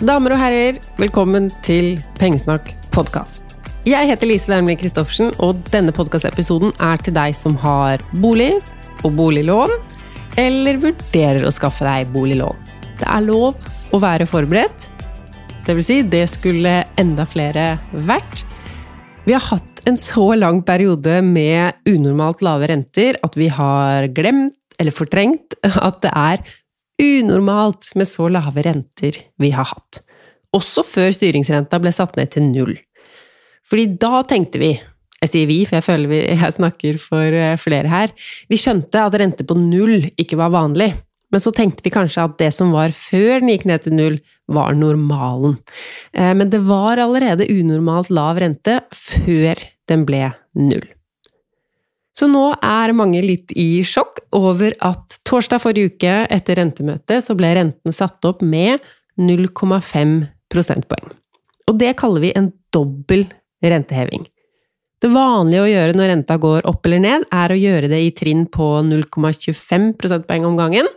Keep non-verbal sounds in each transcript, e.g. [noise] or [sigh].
Damer og herrer, velkommen til Pengesnakk podkast. Jeg heter Lise Wermli Christoffersen, og denne podkastepisoden er til deg som har bolig og boliglån, eller vurderer å skaffe deg boliglån. Det er lov å være forberedt. Det vil si, det skulle enda flere vært. Vi har hatt en så lang periode med unormalt lave renter at vi har glemt eller fortrengt at det er unormalt med så lave renter vi har hatt. Også før styringsrenta ble satt ned til null. Fordi da tenkte vi, jeg sier vi, for jeg føler vi, jeg snakker for eh, flere her, vi skjønte at rente på null ikke var vanlig. Men så tenkte vi kanskje at det som var før den gikk ned til null, var normalen. Eh, men det var allerede unormalt lav rente før den ble null. Så nå er mange litt i sjokk over at torsdag forrige uke, etter rentemøtet, så ble renten satt opp med 0,5 prosentpoeng. Og det kaller vi en dobbel renteheving. Det vanlige å gjøre når renta går opp eller ned, er å gjøre det i trinn på 0,25 prosentpoeng om gangen.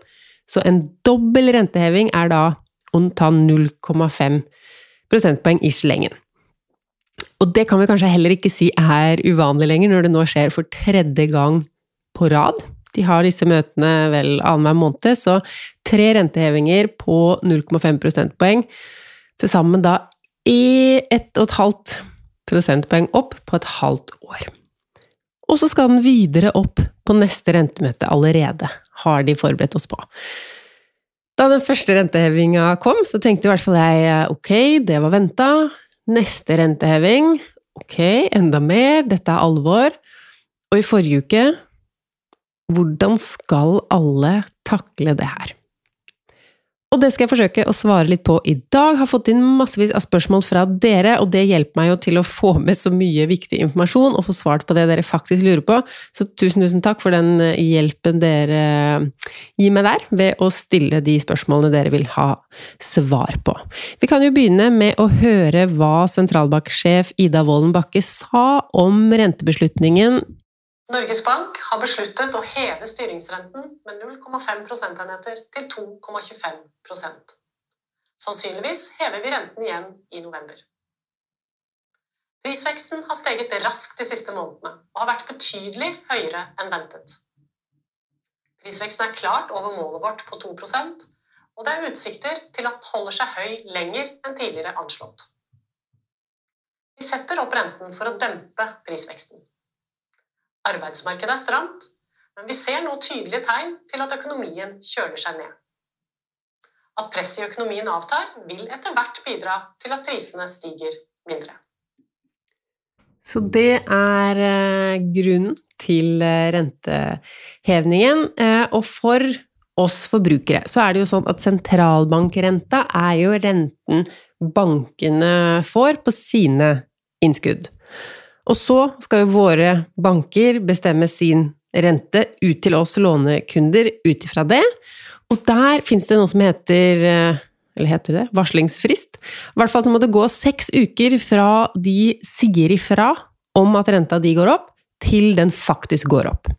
Så en dobbel renteheving er da å ta 0,5 prosentpoeng i slengen. Og det kan vi kanskje heller ikke si er uvanlig lenger, når det nå skjer for tredje gang på rad. De har disse møtene vel annenhver måned, så tre rentehevinger på 0,5 prosentpoeng. Til sammen da i ett og et halvt prosentpoeng opp på et halvt år. Og så skal den videre opp på neste rentemøte allerede, har de forberedt oss på. Da den første rentehevinga kom, så tenkte i hvert fall jeg ok, det var venta, Neste renteheving Ok, enda mer, dette er alvor. Og i forrige uke Hvordan skal alle takle det her? Og det skal jeg forsøke å svare litt på i dag. Jeg Har fått inn massevis av spørsmål fra dere, og det hjelper meg jo til å få med så mye viktig informasjon og få svart på det dere faktisk lurer på. Så tusen, tusen takk for den eh, hjelpen dere eh, gir meg der, ved å stille de spørsmålene dere vil ha svar på. Vi kan jo begynne med å høre hva sentralbanksjef Ida Wolden Bakke sa om rentebeslutningen Norges Bank har besluttet å heve styringsrenten med 0,5 prosentenheter til 2,25% Sannsynligvis hever vi renten igjen i november. Prisveksten har steget raskt de siste månedene og har vært betydelig høyere enn ventet. Prisveksten er klart over målet vårt på 2% og det er utsikter til at den holder seg høy lenger enn tidligere anslått. Vi setter opp renten for å dempe prisveksten. Arbeidsmarkedet er stramt, men vi ser nå tydelige tegn til at økonomien kjøler seg ned. At presset i økonomien avtar, vil etter hvert bidra til at prisene stiger mindre. Så det er eh, grunnen til eh, rentehevningen. Eh, og for oss forbrukere så er det jo sånn at sentralbankrenta er jo renten bankene får på sine innskudd. Og så skal jo våre banker bestemme sin rente ut til oss lånekunder ut ifra det. Og der fins det noe som heter eh, eller heter det varslingsfrist? I hvert fall så må det gå seks uker fra de sier ifra om at renta de går opp, til den faktisk går opp.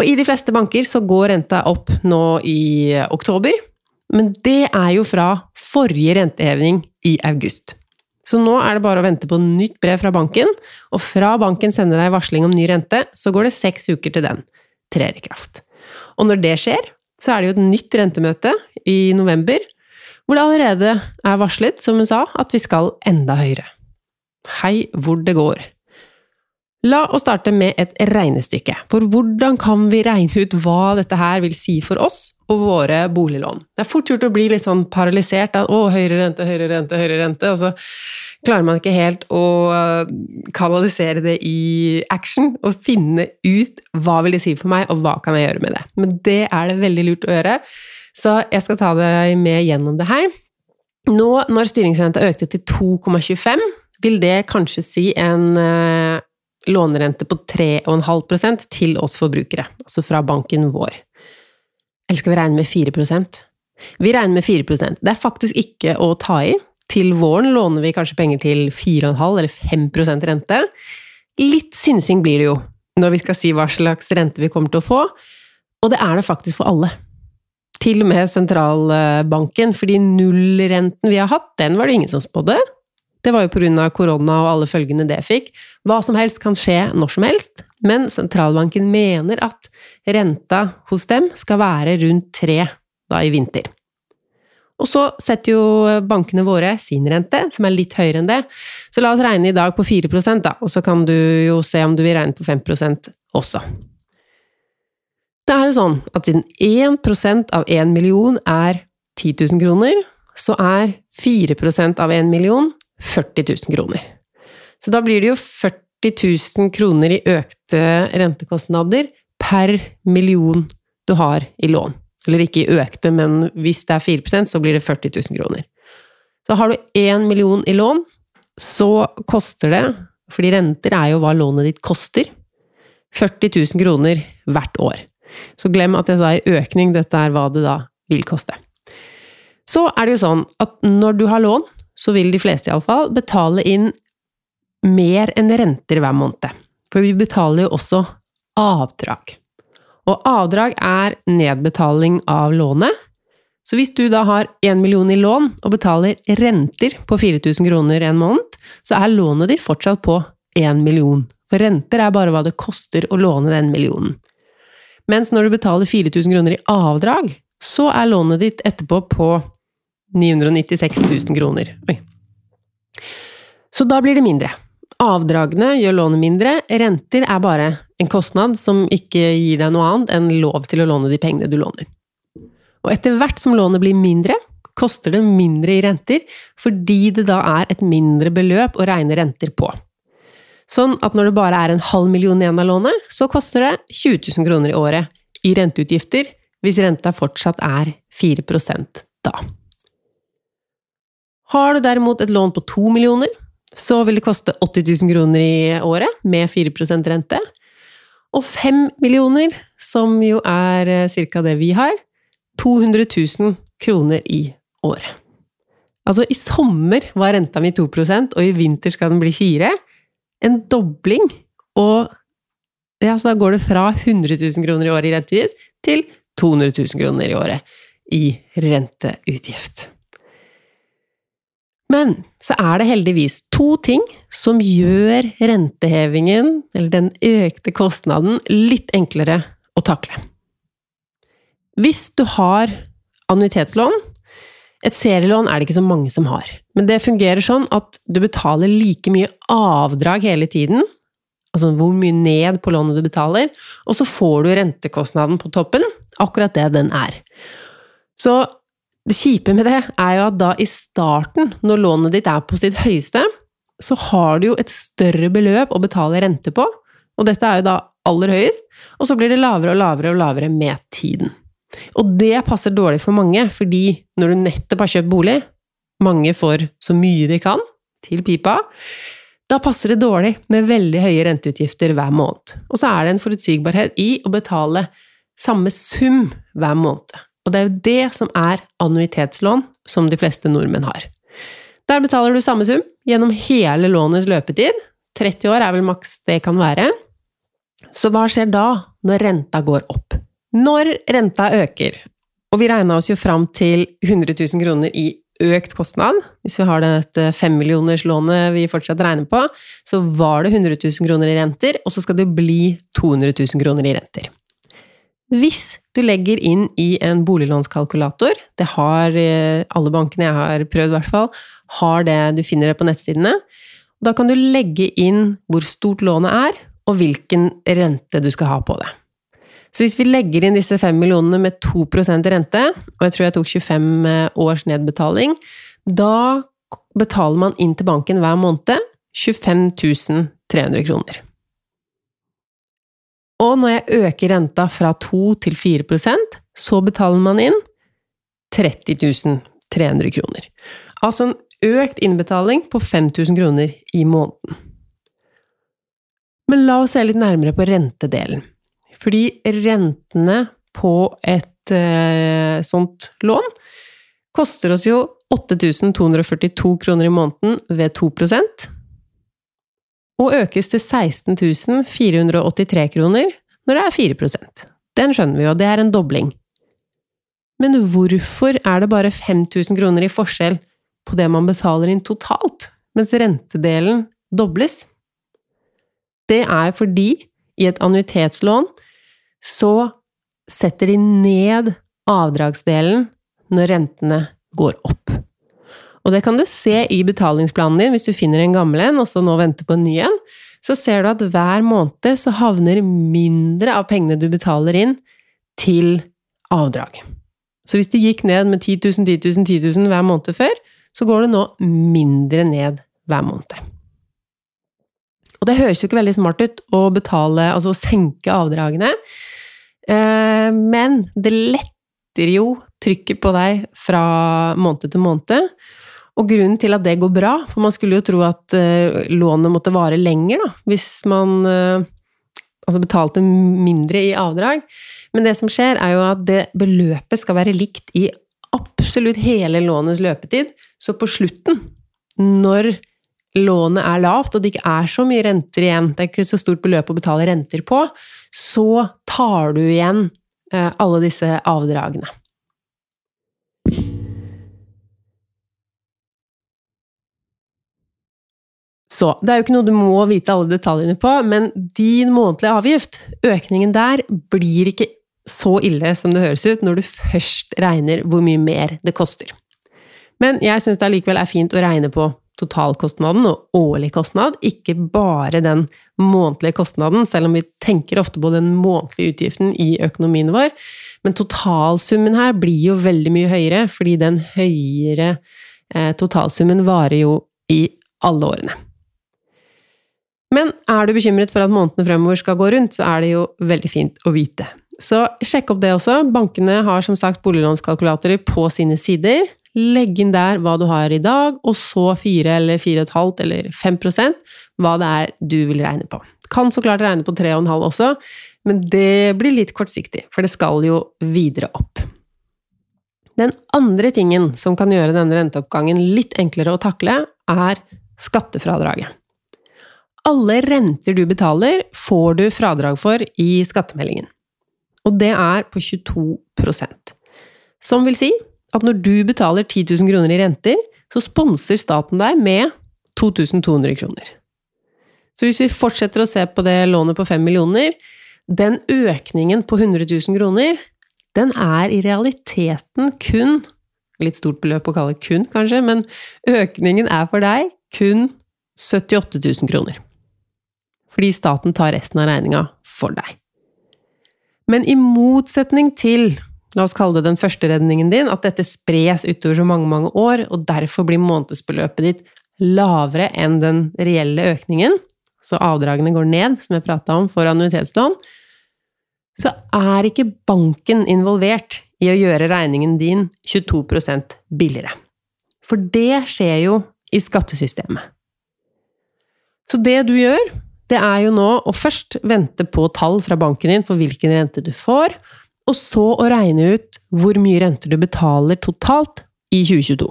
Og i de fleste banker så går renta opp nå i oktober, men det er jo fra forrige renteheving i august. Så nå er det bare å vente på nytt brev fra banken, og fra banken sender deg varsling om ny rente, så går det seks uker til den trer i kraft. Og når det skjer, så er det jo et nytt rentemøte i november, hvor det allerede er varslet, som hun sa, at vi skal enda høyere. Hei hvor det går. La oss starte med et regnestykke. For hvordan kan vi regne ut hva dette her vil si for oss og våre boliglån? Det er fort gjort å bli litt sånn paralysert av å, høyere rente, høyere rente, høyere rente, og så klarer man ikke helt å eh, kanalisere det i action og finne ut hva vil det si for meg, og hva kan jeg gjøre med det. Men det er det veldig lurt å gjøre, så jeg skal ta deg med gjennom det her. Nå når styringsrenta økte til 2,25, vil det kanskje si en eh, lånerente på 3,5% til oss forbrukere, altså fra banken vår. Eller skal vi regne med 4% Vi regner med 4% Det er faktisk ikke å ta i. Til våren låner vi kanskje penger til 4,5 eller 5% rente. Litt synsing blir det jo når vi skal si hva slags rente vi kommer til å få, og det er det faktisk for alle. til og med sentralbanken, fordi nullrenten vi har hatt, den var det ingen som spådde. Det var jo pga. korona og alle følgene det fikk. Hva som helst kan skje når som helst, men sentralbanken mener at renta hos dem skal være rundt tre da i vinter. Og så setter jo bankene våre sin rente, som er litt høyere enn det. Så la oss regne i dag på 4 da, og så kan du jo se om du vil regne på 5% også. Det er jo sånn at siden 1% av 1 million er 10 000 kroner, så er 4% av 1 million 40 000 kroner. Så da blir det jo 40 000 kroner i økte rentekostnader per million du har i lån. Eller ikke i økte, men hvis det er 4% så blir det 40 000 kroner. Så har du 1 million i lån, så koster det, fordi renter er jo hva lånet ditt koster, 40 000 kroner hvert år. Så glem at jeg sa i økning, dette er hva det da vil koste. Så er det jo sånn at når du har lån, så vil de fleste iallfall betale inn mer enn renter hver måned. For vi betaler jo også avdrag. Og avdrag er nedbetaling av lånet. Så hvis du da har 1 million i lån og betaler renter på 4000 kroner en måned, så er lånet ditt fortsatt på 1 million. For renter er bare hva det koster å låne den millionen. Mens når du betaler 4000 kroner i avdrag, så er lånet ditt etterpå på 996 000 kroner. Oi. Så da blir det mindre. Avdragene gjør lånet mindre, renter er bare en kostnad som ikke gir deg noe annet enn lov til å låne de pengene du låner. Og etter hvert som lånet blir mindre, koster det mindre i renter, fordi det da er et mindre beløp å regne renter på. Sånn at når det bare er en halv million igjen av lånet, så koster det 20 000 kroner i året i renteutgifter, hvis renta fortsatt er 4% da. Har du derimot et lån på 2 millioner, så vil det koste 80 000 kroner i året med 4% rente. Og 5 millioner, som jo er eh, ca. det vi har, 200 000 kroner i året. Altså, i sommer var renta mi 2% og i vinter skal den bli 4 En dobling. Og ja, så da går det fra 100 000 kroner i året i renteutgift til 200 000 kroner i året i renteutgift. Men så er det heldigvis to ting som gjør rentehevingen, eller den økte kostnaden, litt enklere å takle. Hvis du har annuitetslån Et serielån er det ikke så mange som har. Men det fungerer sånn at du betaler like mye avdrag hele tiden, altså hvor mye ned på lånet du betaler, og så får du rentekostnaden på toppen, akkurat det den er. Så det kjipe med det er jo at da i starten, når lånet ditt er på sitt høyeste, så har du jo et større beløp å betale rente på, og dette er jo da aller høyest, og så blir det lavere og lavere og lavere med tiden. Og det passer dårlig for mange, fordi når du nettopp har kjøpt bolig, mange får så mye de kan til pipa, da passer det dårlig med veldig høye renteutgifter hver måned. Og så er det en forutsigbarhet i å betale samme sum hver måned. Og det er jo det som er annuitetslån, som de fleste nordmenn har. Der betaler du samme sum gjennom hele lånets løpetid. 30 år er vel maks det kan være. Så hva skjer da, når renta går opp? Når renta øker, og vi regna oss jo fram til 100 000 kroner i økt kostnad, hvis vi har dette femmillionerslånet vi fortsatt regner på, så var det 100 000 kroner i renter, og så skal det bli 200 000 kroner i renter. Hvis du legger inn i en boliglånskalkulator, det har eh, alle bankene jeg har prøvd i hvert fall, har det du finner det på nettsidene, da kan du legge inn hvor stort lånet er, og hvilken rente du skal ha på det. Så hvis vi legger inn disse fem millionene med 2% rente, og jeg tror jeg tok 25 eh, års nedbetaling, da betaler man inn til banken hver måned 25 300 kroner. Og når jeg øker renta fra 2 til 4% så betaler man inn 30 300 kroner. Altså en økt innbetaling på 5000 kroner i måneden. Men la oss se litt nærmere på rentedelen. Fordi rentene på et eh, sånt lån koster oss jo 8242 kroner i måneden ved 2 og økes til 16 483 kroner når det er 4% Den skjønner vi jo, det er en dobling. Men hvorfor er det bare 5000 kroner i forskjell på det man betaler inn totalt, mens rentedelen dobles? Det er fordi i et annuitetslån så setter de ned avdragsdelen når rentene går opp. Og det kan du se i betalingsplanen din hvis du finner en gammel en, og så nå venter på en ny en. Så ser du at hver måned så havner mindre av pengene du betaler inn, til avdrag. Så hvis det gikk ned med 10 000, 10 000, 10 000 hver måned før, så går det nå mindre ned hver måned. Og det høres jo ikke veldig smart ut å betale, altså senke avdragene, eh, men det letter jo trykket på deg fra måned til måned. Og grunnen til at det går bra, for man skulle jo tro at uh, lånet måtte vare lenger, da, hvis man uh, altså betalte mindre i avdrag. Men det som skjer, er jo at det beløpet skal være likt i absolutt hele lånets løpetid. Så på slutten, når lånet er lavt, og det ikke er så mye renter igjen, det er ikke så stort beløp å betale renter på, så tar du igjen uh, alle disse avdragene. Så det er jo ikke noe du må vite alle detaljene på, men din månedlige avgift, økningen der, blir ikke så ille som det høres ut når du først regner hvor mye mer det koster. Men jeg syns det allikevel er fint å regne på totalkostnaden og årlig kostnad, ikke bare den månedlige kostnaden, selv om vi tenker ofte på den månedlige utgiften i økonomien vår. Men totalsummen her blir jo veldig mye høyere, fordi den høyere eh, totalsummen varer jo i alle årene. Men er du bekymret for at månedene fremover skal gå rundt, så er det jo veldig fint å vite. Så sjekk opp det også. Bankene har som sagt boliglånskalkulatorer på sine sider. Legg inn der hva du har i dag, og så 4 eller 4,5 eller 5% hva det er du vil regne på. Kan så klart regne på 3,5 også, men det blir litt kortsiktig, for det skal jo videre opp. Den andre tingen som kan gjøre denne renteoppgangen litt enklere å takle, er skattefradraget. Alle renter du betaler, får du fradrag for i skattemeldingen. Og det er på 22% Som vil si at når du betaler 10 000 kroner i renter, så sponser staten deg med 2200 kroner. Så hvis vi fortsetter å se på det lånet på 5 millioner, den økningen på 100 000 kroner, den er i realiteten kun Litt stort beløp å kalle kun, kanskje, men økningen er for deg kun 78 000 kroner fordi staten tar resten av regninga for deg. Men i motsetning til la oss kalle det den første redningen din, at dette spres utover så mange, mange år, og derfor blir månedsbeløpet ditt lavere enn den reelle økningen, så avdragene går ned, som jeg prata om for annuitetslån, så er ikke banken involvert i å gjøre regningen din 22% billigere. For det skjer jo i skattesystemet. Så det du gjør, det er jo nå å først vente på tall fra banken din for hvilken rente du får, og så å regne ut hvor mye renter du betaler totalt i 2022.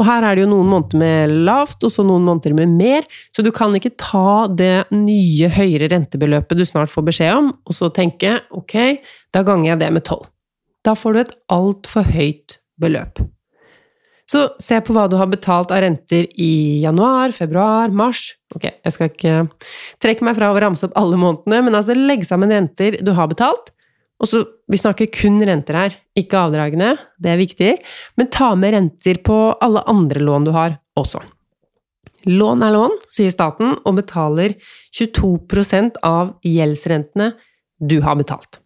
Og her er det jo noen måneder med lavt, og så noen måneder med mer, så du kan ikke ta det nye, høyere rentebeløpet du snart får beskjed om, og så tenke ok, da ganger jeg det med tolv. Da får du et altfor høyt beløp. Så se på hva du har betalt av renter i januar, februar, mars. Ok, jeg skal ikke trekke meg fra å ramse opp alle månedene, men altså legg sammen renter du har betalt. Og så, Vi snakker kun renter her, ikke avdragene, det er viktig, men ta med renter på alle andre lån du har også. Lån er lån, sier staten, og betaler 22% av gjeldsrentene du har betalt.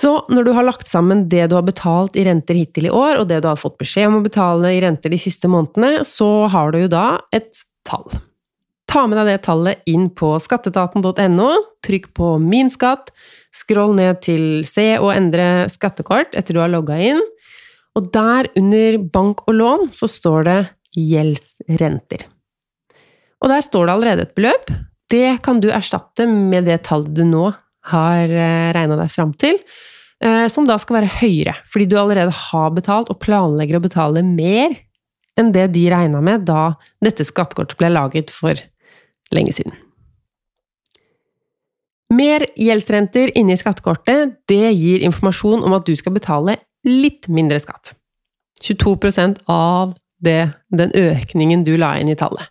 Så når du har lagt sammen det du har betalt i renter hittil i år, og det du har fått beskjed om å betale i renter de siste månedene, så har du jo da et tall. Ta med deg det tallet inn på skatteetaten.no, trykk på Min skatt, scroll ned til Se og endre skattekort etter du har logga inn, og der under bank og lån så står det gjeldsrenter. Og der står det allerede et beløp. Det kan du erstatte med det tallet du nå har eh, regna deg fram til, som da skal være høyere, fordi du allerede har betalt og planlegger å betale mer enn det de regna med da dette skattekortet ble laget for lenge siden. Mer gjeldsrenter gjeldsrenter inni skattekortet det gir informasjon om at du skal betale litt mindre skatt. 22% av det, den økningen du la inn i tallet.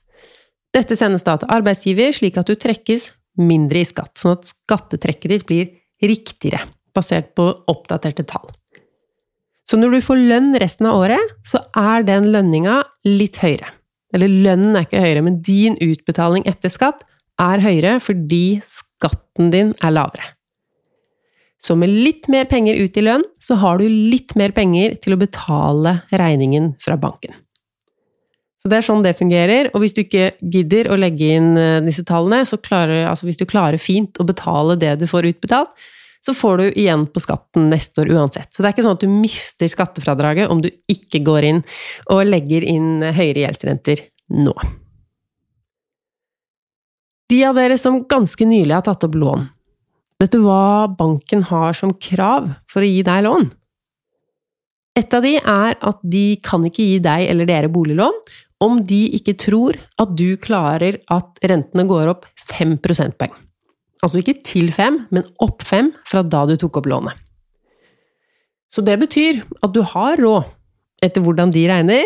Dette sendes da til arbeidsgiver, slik at du trekkes mindre i skatt, sånn at skattetrekket ditt blir riktigere, basert på oppdaterte tall. Så når du får lønn resten av året, så er den lønninga litt høyere. Eller lønnen er ikke høyere, men din utbetaling etter skatt er høyere fordi skatten din er lavere. Så med litt mer penger ut i lønn, så har du litt mer penger til å betale regningen fra banken. Så det er sånn det fungerer, og hvis du ikke gidder å legge inn eh, disse tallene, så klarer, altså hvis du klarer fint å betale det du får utbetalt, så får du igjen på skatten neste år uansett. Så det er ikke sånn at du mister skattefradraget om du ikke går inn og legger inn høyere gjeldsrenter nå. De av dere som ganske nylig har tatt opp lån, vet du hva banken har som krav for å gi deg lån? Et av de er at de kan ikke gi deg eller dere boliglån om de ikke tror at du klarer at rentene går opp 5 prosentpoeng. Altså ikke til fem, men opp fem fra da du tok opp lånet. Så det betyr at du har råd, etter hvordan de regner,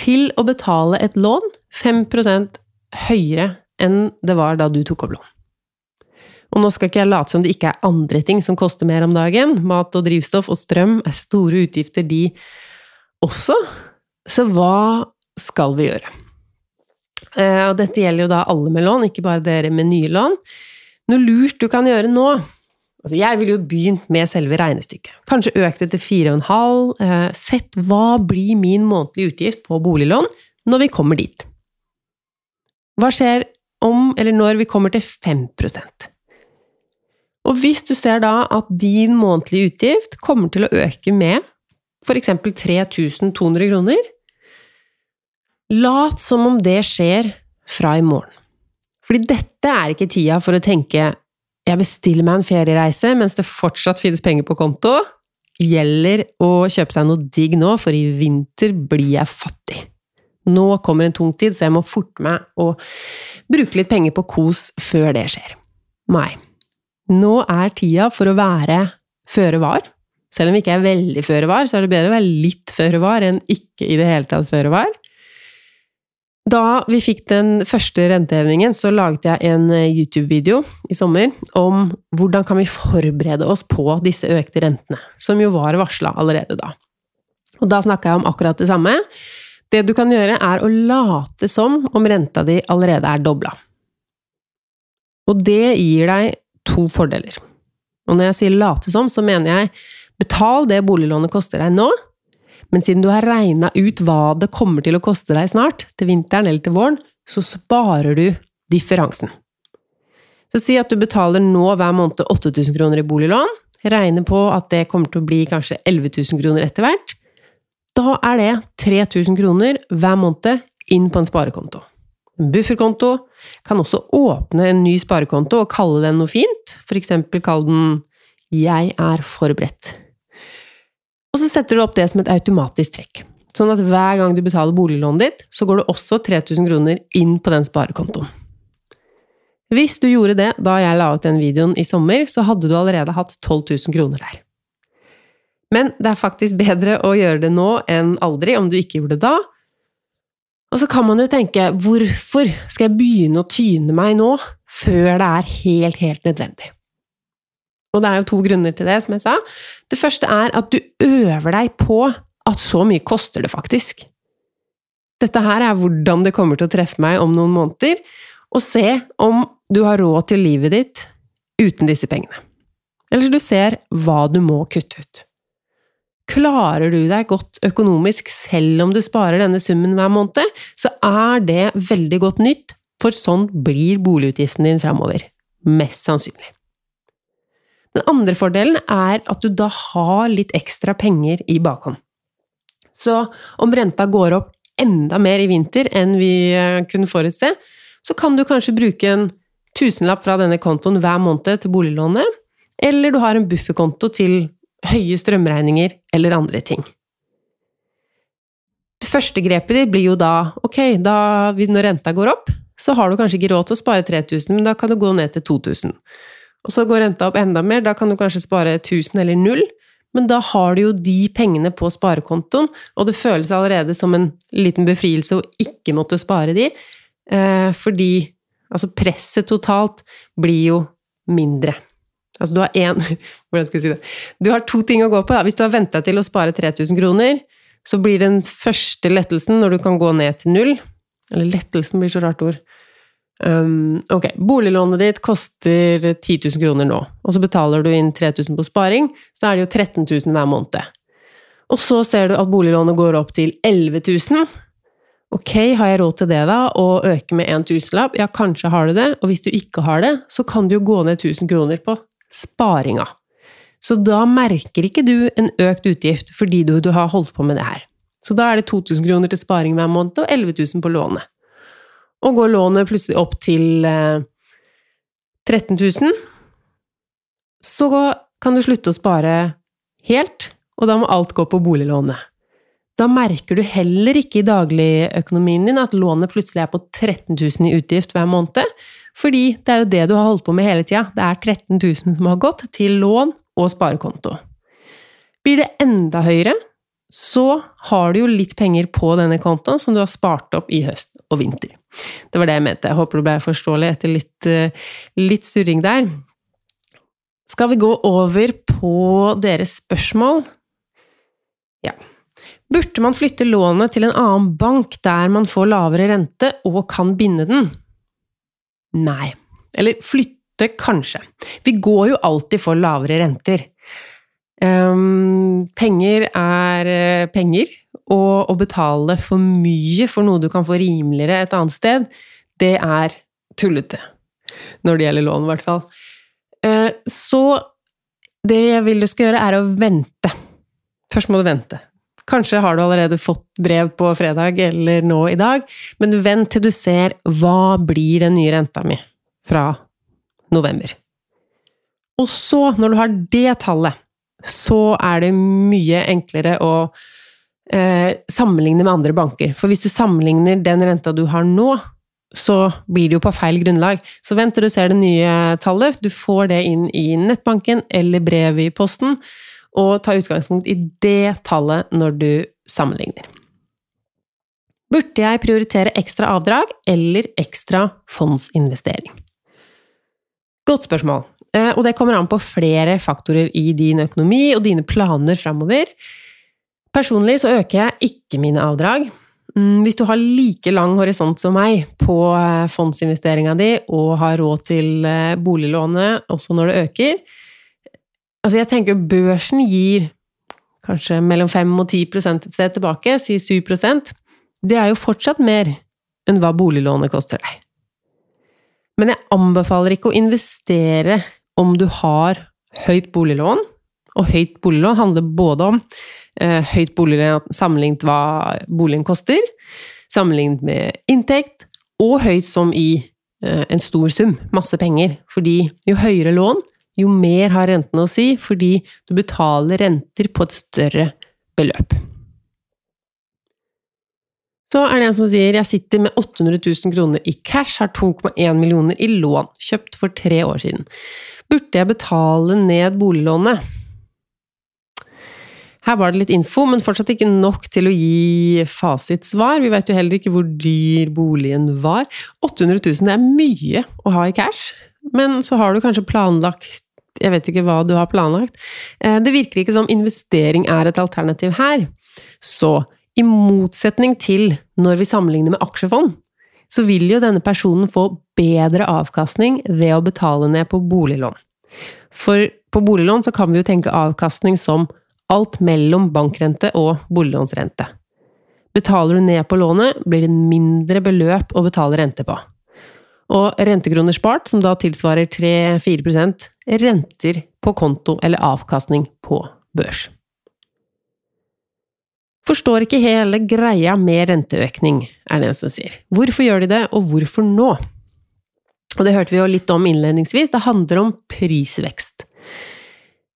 til å betale et lån 5% høyere enn det var da du tok opp lån. Og nå skal ikke jeg late som det ikke er andre ting som koster mer om dagen. Mat og drivstoff og strøm er store utgifter, de også. Så hva skal vi gjøre? Eh, og dette gjelder jo da alle med lån, ikke bare dere med nye lån. Noe lurt du kan gjøre nå Altså, jeg ville jo begynt med selve regnestykket. Kanskje økt det til 4,5. Eh, sett hva blir min månedlige utgift på boliglån når vi kommer dit? Hva skjer om eller når vi kommer til 5% Og hvis du ser da at din månedlige utgift kommer til å øke med f.eks. 3200 kroner, lat som om det skjer fra i morgen. Fordi dette er ikke tida for å tenke jeg bestiller meg en feriereise mens det fortsatt finnes penger på konto. Gjelder å kjøpe seg noe digg nå, for i vinter blir jeg fattig. Nå kommer en tung tid, så jeg må forte meg å bruke litt penger på kos før det skjer. Nei. Nå er tida for å være føre var. Selv om vi ikke er veldig føre var, så er det bedre å være litt føre var enn ikke i det hele tatt føre var. Da vi fikk den første rentehevingen, så laget jeg en eh, YouTube-video i sommer om hvordan kan vi forberede oss på disse økte rentene, som jo var varsla allerede da. Og da snakka jeg om akkurat det samme. Det du kan gjøre, er å late som om renta di allerede er dobla. Og det gir deg to fordeler. Og når jeg sier late som, så mener jeg betal det boliglånet koster deg nå, men siden du har regna ut hva det kommer til å koste deg snart, til vinteren eller til våren, så sparer du differansen. Så si at du betaler nå hver måned 8000 kroner i boliglån, regner på at det kommer til å bli kanskje 11 000 kroner etter hvert. Da er det 3000 kroner hver måned inn på en sparekonto. En bufferkonto kan også åpne en ny sparekonto og kalle den noe fint, eksempel kall den 'Jeg er forberedt'. Og så setter du opp det som et automatisk trekk. Sånn at hver gang du betaler boliglånet ditt, så går det også 3000 kroner inn på den sparekontoen. Hvis du gjorde det da jeg la ut den videoen i sommer, så hadde du allerede hatt 12 000 kroner der. Men det er faktisk bedre å gjøre det nå enn aldri, om du ikke gjorde det da. Og så kan man jo tenke, hvorfor skal jeg begynne å tyne meg nå, før det er helt, helt nødvendig? Og det er jo to grunner til det, som jeg sa. Det første er at du øver deg på at så mye koster det faktisk. Dette her er hvordan det kommer til å treffe meg om noen måneder, og se om du har råd til livet ditt uten disse pengene. Eller du ser hva du må kutte ut. Klarer du deg godt økonomisk selv om du sparer denne summen hver måned, så er det veldig godt nytt, for sånn blir boligutgiften din framover. Mest sannsynlig. Den andre fordelen er at du da har litt ekstra penger i bakhånd. Så om renta går opp enda mer i vinter enn vi eh, kunne forutse, så kan du kanskje bruke en tusenlapp fra denne kontoen hver måned til boliglånet, eller du har en bufferkonto til høye strømregninger eller andre ting. Det første grepet ditt blir jo da ok, da, når renta går opp, så har du kanskje ikke råd til å spare 3000, men da kan du gå ned til 2000. og så går renta opp enda mer, da kan du kanskje spare 1000 eller null. Men da har du jo de pengene på sparekontoen, og det føles allerede som en liten befrielse å ikke måtte spare de, eh, fordi altså presset totalt blir jo mindre. Altså du har én [laughs] Hvordan skal jeg si det? Du har to ting å gå på. Da. Hvis du har venta til å spare 3000 kroner, så blir den første lettelsen når du kan gå ned til null Eller lettelsen blir så rart ord. Um, ok, boliglånet ditt koster 10 000 kroner nå, og så betaler du inn 3000 på sparing, så er det jo 13 000 hver måned. Og så ser du at boliglånet går opp til 11 000. Ok, har jeg råd til det, da, Å øke med en tusenlapp? Ja, kanskje har du det, og hvis du ikke har det, så kan du jo gå ned 1000 kroner på sparinga. Så da merker ikke du en økt utgift fordi du, du har holdt på med det her. Så da er det 2000 kroner til sparing hver måned og 11 000 på lånet. Og går lånet plutselig opp til eh, 13 000, så kan du slutte å spare helt, og da må alt gå på boliglånet. Da merker du heller ikke i dagligøkonomien din at lånet plutselig er på 13 000 i utgift hver måned, fordi det er jo det du har holdt på med hele tida. Det er 13 000 som har gått til lån og sparekonto. Blir det enda høyere, så har du jo litt penger på denne kontoen som du har spart opp i høst og vinter. Det var det jeg mente. Jeg håper det ble forståelig etter litt, eh, litt surring der. Skal vi gå over på deres spørsmål? Ja. Burde man flytte lånet til en annen bank der man får lavere rente og kan binde den? Nei. Eller flytte, kanskje. Vi går jo alltid for lavere renter. Um, penger er uh, penger, og å betale for mye for noe du kan få rimeligere et annet sted, det er tullete. Når det gjelder lån, i hvert fall. Uh, så det jeg vil du skal gjøre, er å vente. Først må du vente. Kanskje har du allerede fått brev på fredag eller nå i dag, men vent til du ser hva blir den nye renta mi fra november. Og så, når du har det tallet, så er det mye enklere å eh, sammenligne med andre banker. For hvis du sammenligner den renta du har nå, så blir det jo på feil grunnlag. Så vent til du ser det nye tallet. Du får det inn i nettbanken eller brevet i posten, og ta utgangspunkt i det tallet når du sammenligner. Burde jeg prioritere ekstra avdrag eller ekstra fondsinvestering? Godt spørsmål. Eh, og det kommer an på flere faktorer i din økonomi og dine planer framover. Personlig så øker jeg ikke mine avdrag. Mm, hvis du har like lang horisont som meg på eh, fondsinvesteringa di og har råd til eh, boliglånet også når det øker Altså, jeg tenker børsen gir kanskje mellom 5 og 10 et sted tilbake, si 7 Det er jo fortsatt mer enn hva boliglånet koster deg. Men jeg anbefaler ikke å investere om du har høyt boliglån, og høyt boliglån handler både om høyt boliglån sammenlignet hva boligen koster, sammenlignet med inntekt, og høyt som i eh, en stor sum, masse penger. Fordi jo høyere lån, jo mer har rentene å si, fordi du betaler renter på et større beløp. Så er det en som sier jeg sitter med 800 000 kroner i cash, har 2,1 millioner i lån, kjøpt for tre år siden. Burde jeg betale ned boliglånet? Her var det litt info, men fortsatt ikke nok til å gi fasitsvar. Vi vet jo heller ikke hvor dyr boligen var. 800 000 det er mye å ha i cash, men så har du kanskje planlagt Jeg vet ikke hva du har planlagt. Eh, det virker ikke som investering er et alternativ her. Så i motsetning til når vi sammenligner med aksjefond, så vil jo denne personen få bedre avkastning ved å betale ned på boliglån. For på boliglån så kan vi jo tenke avkastning som alt mellom bankrente og boliglånsrente. Betaler du ned på lånet, blir det mindre beløp å betale rente på. Og rentekroner spart, som da tilsvarer 3-4% renter på konto eller avkastning på børs. Forstår ikke hele greia med renteøkning, er det en som sier. Hvorfor gjør de det, og hvorfor nå? Og det hørte vi jo litt om innledningsvis, det handler om prisvekst.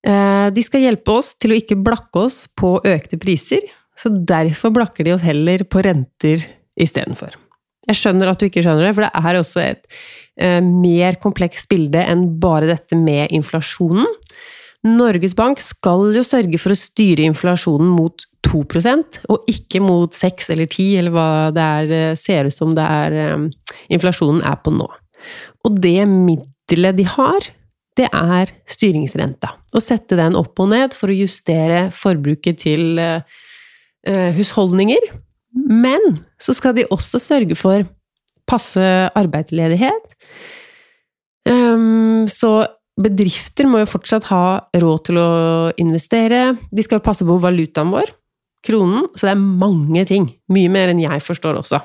Eh, de skal hjelpe oss til å ikke blakke oss på økte priser, så derfor blakker de oss heller på renter istedenfor. Jeg skjønner at du ikke skjønner det, for det er også et eh, mer komplekst bilde enn bare dette med inflasjonen. Norges Bank skal jo sørge for å styre inflasjonen mot 2% og ikke mot 6 eller 10, eller hva det er, eh, ser ut som det er inflasjonen er på nå. Og det middelet de har, det er styringsrenta. Å sette den opp og ned for å justere forbruket til eh, husholdninger. Men så skal de også sørge for passe arbeidsledighet. Um, så bedrifter må jo fortsatt ha råd til å investere. De skal jo passe på valutaen vår, kronen. Så det er mange ting. Mye mer enn jeg forstår også.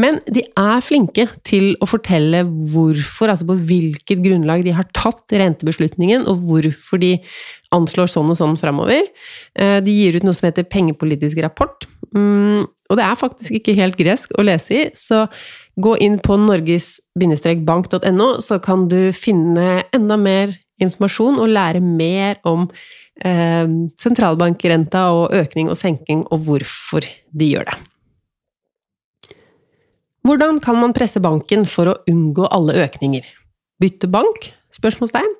Men de er flinke til å fortelle hvorfor, altså på hvilket grunnlag de har tatt rentebeslutningen, og hvorfor de anslår sånn og sånn framover. Eh, de gir ut noe som heter pengepolitisk rapport. Mm, og det er faktisk ikke helt gresk å lese i, så gå inn på norges-bank.no, så kan du finne enda mer informasjon og lære mer om eh, sentralbankrenta og økning og senking, og hvorfor de gjør det. Hvordan kan man presse banken for å unngå alle økninger? Bytte bank? Spørsmålstegn.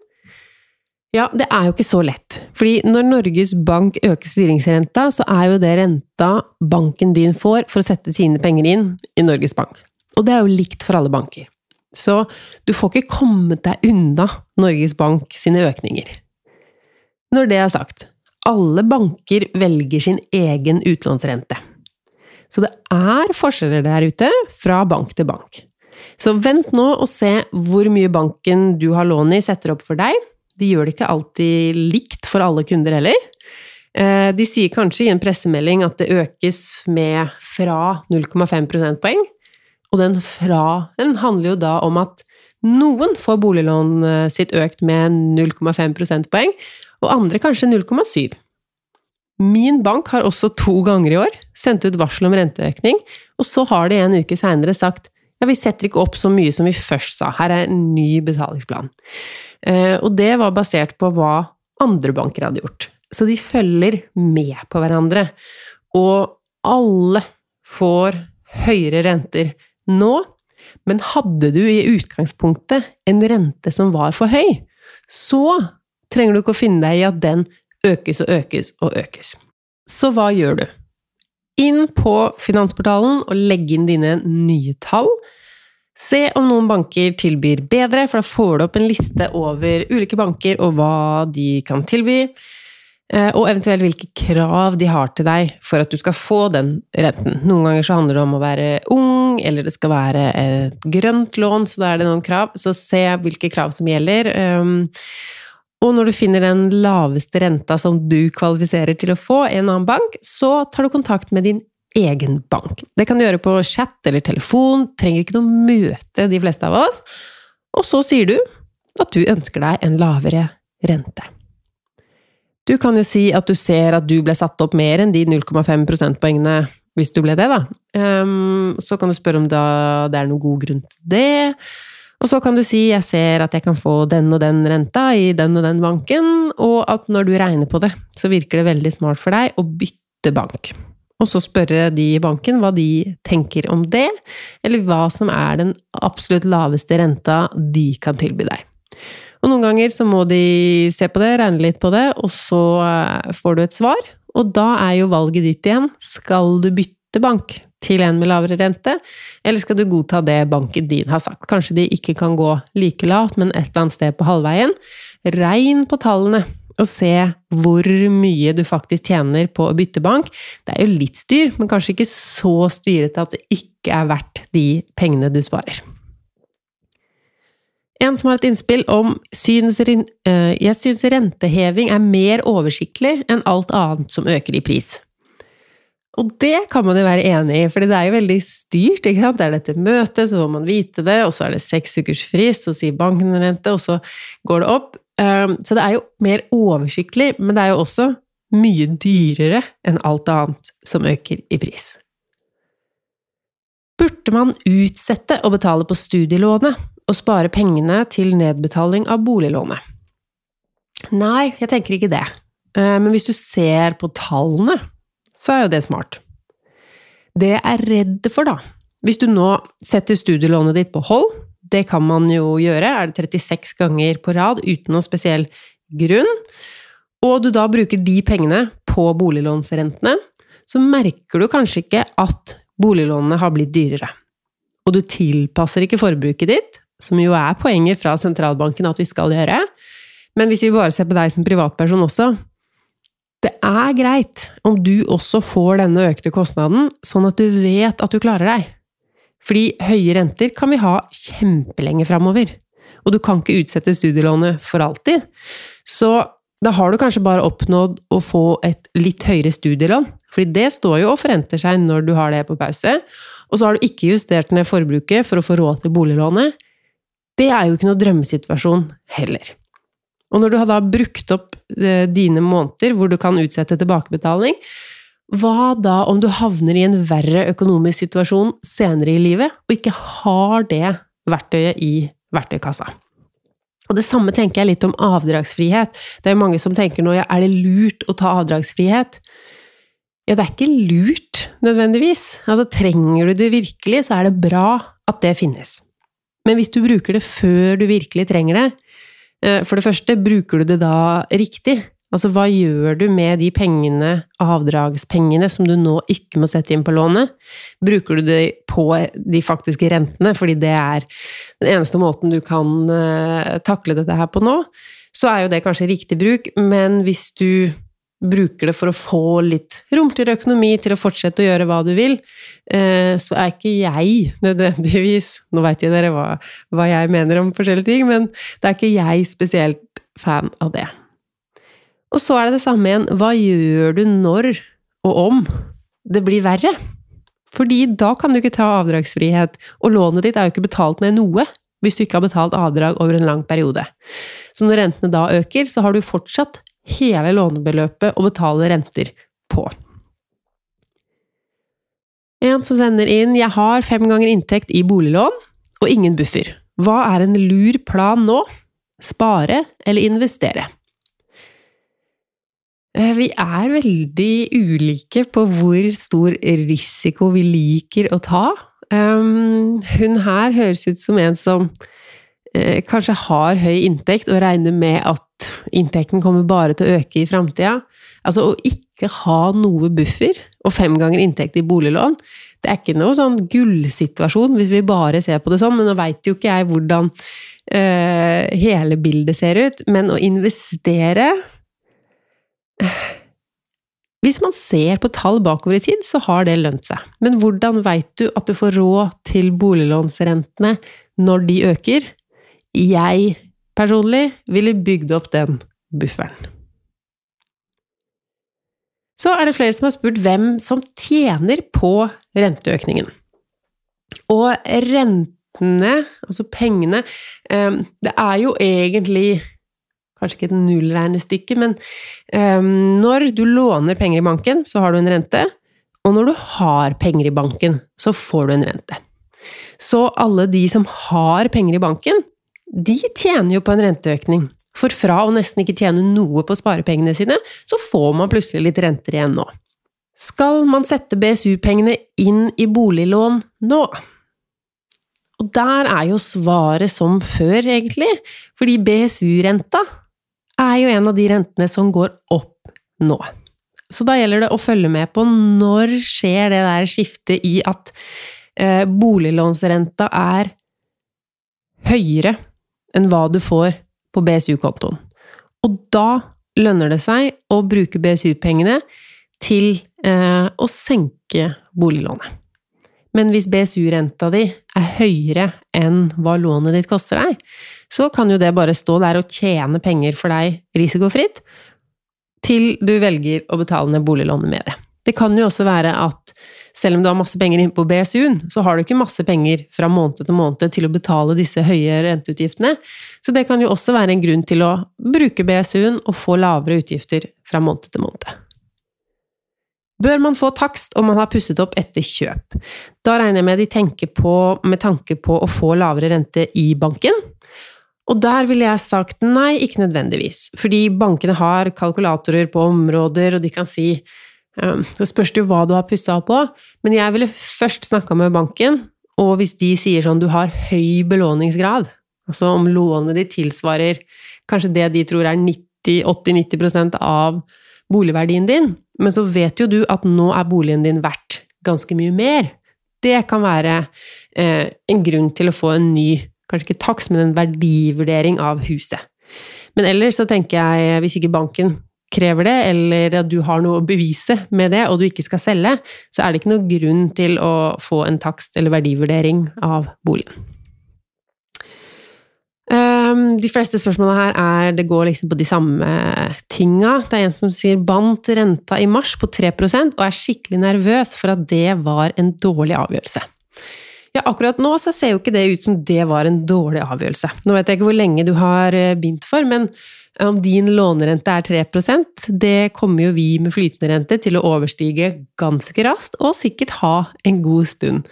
Ja, det er jo ikke så lett. Fordi når Norges Bank øker styringsrenta, så er jo det renta banken din får for å sette sine penger inn i Norges Bank. Og det er jo likt for alle banker. Så du får ikke kommet deg unna Norges Bank sine økninger. Når det er sagt, alle banker velger sin egen utlånsrente. Så det er forskjeller der ute fra bank til bank. Så vent nå og se hvor mye banken du har lån i, setter opp for deg de gjør det ikke alltid likt for alle kunder heller. Eh, de sier kanskje i en pressemelding at det økes med fra 0,5 prosentpoeng, og den fra den handler jo da om at noen får boliglånet sitt økt med 0,5 prosentpoeng, og andre kanskje 0,7. Min bank har også to ganger i år sendt ut varsel om renteøkning, og så har de en uke seinere sagt ja, vi setter ikke opp så mye som vi først sa, her er en ny betalingsplan. Eh, og det var basert på hva andre banker hadde gjort. Så de følger med på hverandre. Og alle får høyere renter nå, men hadde du i utgangspunktet en rente som var for høy, så trenger du ikke å finne deg i at den økes og økes og økes. Så hva gjør du? Inn på Finansportalen og legg inn dine nye tall. Se om noen banker tilbyr bedre, for da får du opp en liste over ulike banker og hva de kan tilby, eh, og eventuelt hvilke krav de har til deg for at du skal få den renten. Noen ganger så handler det om å være ung, eller det skal være et grønt lån, så da er det noen krav. Så se hvilke krav som gjelder. Ehm, og når du finner den laveste renta som du kvalifiserer til å få i en annen bank, så tar du kontakt med din egen bank. Det kan du gjøre på chat eller telefon, trenger ikke noe møte, de fleste av oss. Og så sier du at du ønsker deg en lavere rente. Du kan jo si at du ser at du ble satt opp mer enn de 0,5 prosentpoengene hvis du ble det, da. Um, så kan du spørre om det er noen god grunn til det. Og så kan du si 'jeg ser at jeg kan få den og den renta i den og den banken', og at når du regner på det, så virker det veldig smart for deg å bytte bank og så spørre de i banken hva de tenker om det, eller hva som er den absolutt laveste renta de kan tilby deg. Og noen ganger så må de se på det, regne litt på det, og så eh, får du et svar. Og da er jo valget ditt igjen. Skal du bytte bank til en med lavere rente, eller skal du godta det banken din har sagt? Kanskje de ikke kan gå like lavt, men et eller annet sted på halvveien. Regn på tallene og se hvor mye du faktisk tjener på å bytte bank. Det er jo litt styr, men kanskje ikke så styrete at det ikke er verdt de pengene du sparer. En som har et innspill om syns, eh, jeg syns renteheving er mer oversiktlig enn alt annet som øker i pris. Og det kan man jo være enig i, for det er jo veldig styrt. ikke sant? Det er dette møtet, så får man vite det, og så er det seks ukers frist, så sier banken rente, og så går det opp. Ehm, så det er jo mer oversiktlig, men det er jo også mye dyrere enn alt annet som øker i pris. Burde man utsette å betale på studielånet og spare pengene til nedbetaling av boliglånet? Nei, jeg tenker ikke det. Ehm, men hvis du ser på tallene, så er jo det smart. Det jeg er redd for, da, Hvis du nå setter studielånet ditt på hold, det kan man jo gjøre, er det 36 ganger på rad uten noen spesiell grunn, og du da bruker de pengene på boliglånsrentene, så merker du kanskje ikke at boliglånene har blitt dyrere. Og du tilpasser ikke forbruket ditt, som jo er poenget fra sentralbanken at vi skal gjøre. Men hvis vi bare ser på deg som privatperson også er greit om du også får denne økte kostnaden, sånn at du vet at du klarer deg. Fordi høye renter kan vi ha kjempelenge framover. Og du kan ikke utsette studielånet for alltid. Så da har du kanskje bare oppnådd å få et litt høyere studielån, fordi det står jo og forenter seg når du har det på pause. Og så har du ikke justert ned forbruket for å få råd til boliglånet. Det er jo ikke noe drømmesituasjon heller. Og når du har da brukt opp eh, dine måneder hvor du kan utsette tilbakebetaling, hva da om du havner i en verre økonomisk situasjon senere i livet, og ikke har det verktøyet i verktøykassa? Og det samme tenker jeg litt om avdragsfrihet. Det er mange som tenker nå ja, er det lurt å ta avdragsfrihet? Ja, det er ikke lurt nødvendigvis. Altså, trenger du det virkelig, så er det bra at det finnes. Men hvis du bruker det før du virkelig trenger det, for det første, bruker du det da riktig? Altså, hva gjør du med de pengene, avdragspengene, som du nå ikke må sette inn på lånet? Bruker du det på de faktiske rentene, fordi det er den eneste måten du kan uh, takle dette her på nå? Så er jo det kanskje riktig bruk, men hvis du bruker det for å få litt romsligere økonomi til å fortsette å gjøre hva du vil, uh, så er ikke jeg nødvendigvis Nå veit jo dere hva, hva jeg mener om forskjellige ting, men det er ikke jeg spesielt fan av det. Og så er det det samme igjen, hva gjør du når og om det blir verre? Fordi da kan du ikke ta avdragsfrihet, og lånet ditt er jo ikke betalt ned noe hvis du ikke har betalt avdrag over en lang periode. Så når rentene da øker, så har du fortsatt hele lånebeløpet og betale renter på. En som sender inn 'Jeg har fem ganger inntekt i boliglån og ingen buffer'. Hva er en lur plan nå? Spare eller investere? Eh, vi er veldig ulike på hvor stor risiko vi liker å ta. Um, hun her høres ut som en som eh, kanskje har høy inntekt og regner med at inntekten kommer bare til å øke i framtida. Altså å ikke ha noe buffer og fem ganger inntekt i boliglån, det er ikke noe sånn gullsituasjon hvis vi bare ser på det sånn, men nå veit jo ikke jeg hvordan øh, hele bildet ser ut. Men å investere hvis man ser på tall bakover i tid, så har det lønt seg. Men hvordan veit du at du får råd til boliglånsrentene når de øker? Jeg personlig ville bygd opp den bufferen. Så er det flere som har spurt hvem som tjener på renteøkningen. Og rentene, altså pengene, eh, det er jo egentlig kanskje ikke et nullregnestykke, men um, når du låner penger i banken, så har du en rente, og når du har penger i banken, så får du en rente. Så alle de som har penger i banken, de tjener jo på en renteøkning. For fra å nesten ikke tjene noe på sparepengene sine, så får man plutselig litt renter igjen nå. Skal man sette BSU-pengene inn i boliglån nå? Og der er jo svaret som før, egentlig, fordi BSU-renta er jo en av de rentene som går opp nå. Så da gjelder det å følge med på når skjer det der skiftet i at eh, boliglånsrenta er høyere enn hva du får på BSU-kontoen. Og da lønner det seg å bruke BSU-pengene til eh, å senke boliglånet. Men hvis BSU-renta di er høyere enn hva lånet ditt koster deg, så kan jo det bare stå der og tjene penger for deg risikofritt, til du velger å betale ned boliglånet med det. Det kan jo også være at selv om du har masse penger inne på BSU-en, så har du ikke masse penger fra måned til måned til å betale disse høye renteutgiftene. Så det kan jo også være en grunn til å bruke BSU-en og få lavere utgifter fra måned til måned. Bør man få takst om man har pusset opp etter kjøp? Da regner jeg med de tenker på med tanke på å få lavere rente i banken. Og der ville jeg sagt nei, ikke nødvendigvis. Fordi bankene har kalkulatorer på områder, og de kan si så spørs det jo hva du har pussa opp på, men jeg ville først snakka med banken, og hvis de sier sånn du har høy belåningsgrad, altså om lånet ditt tilsvarer kanskje det de tror er 80-90% av boligverdien din, men så vet jo du at nå er boligen din verdt ganske mye mer. Det kan være eh, en grunn til å få en ny, kanskje ikke takst, men en verdivurdering av huset. Men ellers så tenker jeg, hvis ikke banken krever det, eller at du har noe å bevise med det, og du ikke skal selge, så er det ikke noe grunn til å få en takst eller verdivurdering av boligen. Um, de fleste spørsmålene her er det går liksom på de samme tinga. Det er en som sier bandt renta i mars på 3% og er skikkelig nervøs for at det var en dårlig avgjørelse. Ja, akkurat nå så ser jo ikke det ut som det var en dårlig avgjørelse. Nå vet jeg ikke hvor lenge du har begynt bindt for, men om din lånerente er 3% det kommer jo vi med flytende rente til å overstige ganske raskt, og sikkert ha en god stund.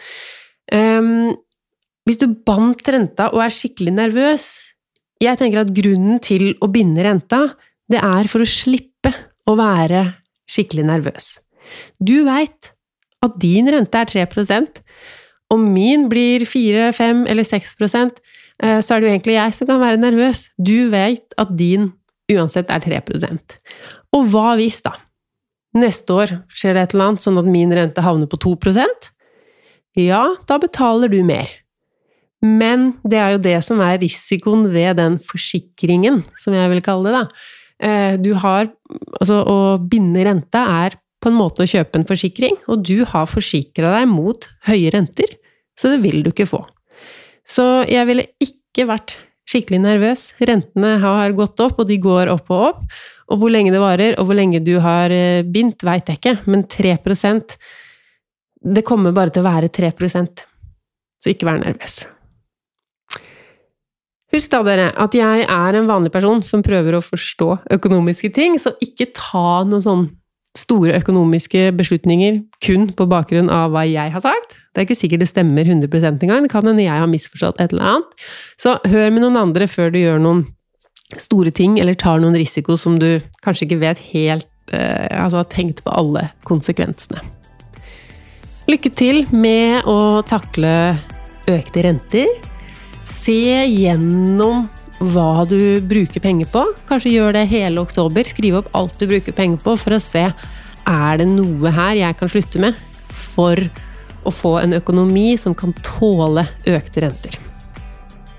Um, hvis du bandt renta og er skikkelig nervøs Jeg tenker at grunnen til å binde renta, det er for å slippe å være skikkelig nervøs. Du veit at din rente er 3% Om min blir 4, 5 eller 6 eh, så er det jo egentlig jeg som kan være nervøs. Du vet at din uansett er 3% Og hva hvis, da? Neste år skjer det et eller annet sånn at min rente havner på 2% Ja, da betaler du mer. Men det er jo det som er risikoen ved den forsikringen, som jeg vil kalle det, da. Eh, du har Altså, å binde rente er på en måte å kjøpe en forsikring, og du har forsikra deg mot høye renter, så det vil du ikke få. Så jeg ville ikke vært skikkelig nervøs. Rentene har gått opp, og de går opp og opp. Og hvor lenge det varer, og hvor lenge du har eh, bindt, veit jeg ikke, men 3% Det kommer bare til å være 3% så ikke vær nervøs. Husk da, dere, at jeg er en vanlig person som prøver å forstå økonomiske ting, så ikke ta noe sånn store økonomiske beslutninger kun på bakgrunn av hva jeg har sagt. Det er ikke sikkert det stemmer 100 engang, det kan hende jeg har misforstått et eller annet. Så hør med noen andre før du gjør noen store ting, eller tar noen risiko som du kanskje ikke vet helt eh, Altså har tenkt på alle konsekvensene. Lykke til med å takle økte renter Se gjennom hva du bruker penger på. Kanskje gjør det hele oktober. Skriv opp alt du bruker penger på, for å se er det noe her jeg kan slutte med for å få en økonomi som kan tåle økte renter.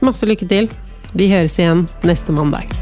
Masse lykke til. Vi høres igjen neste mandag.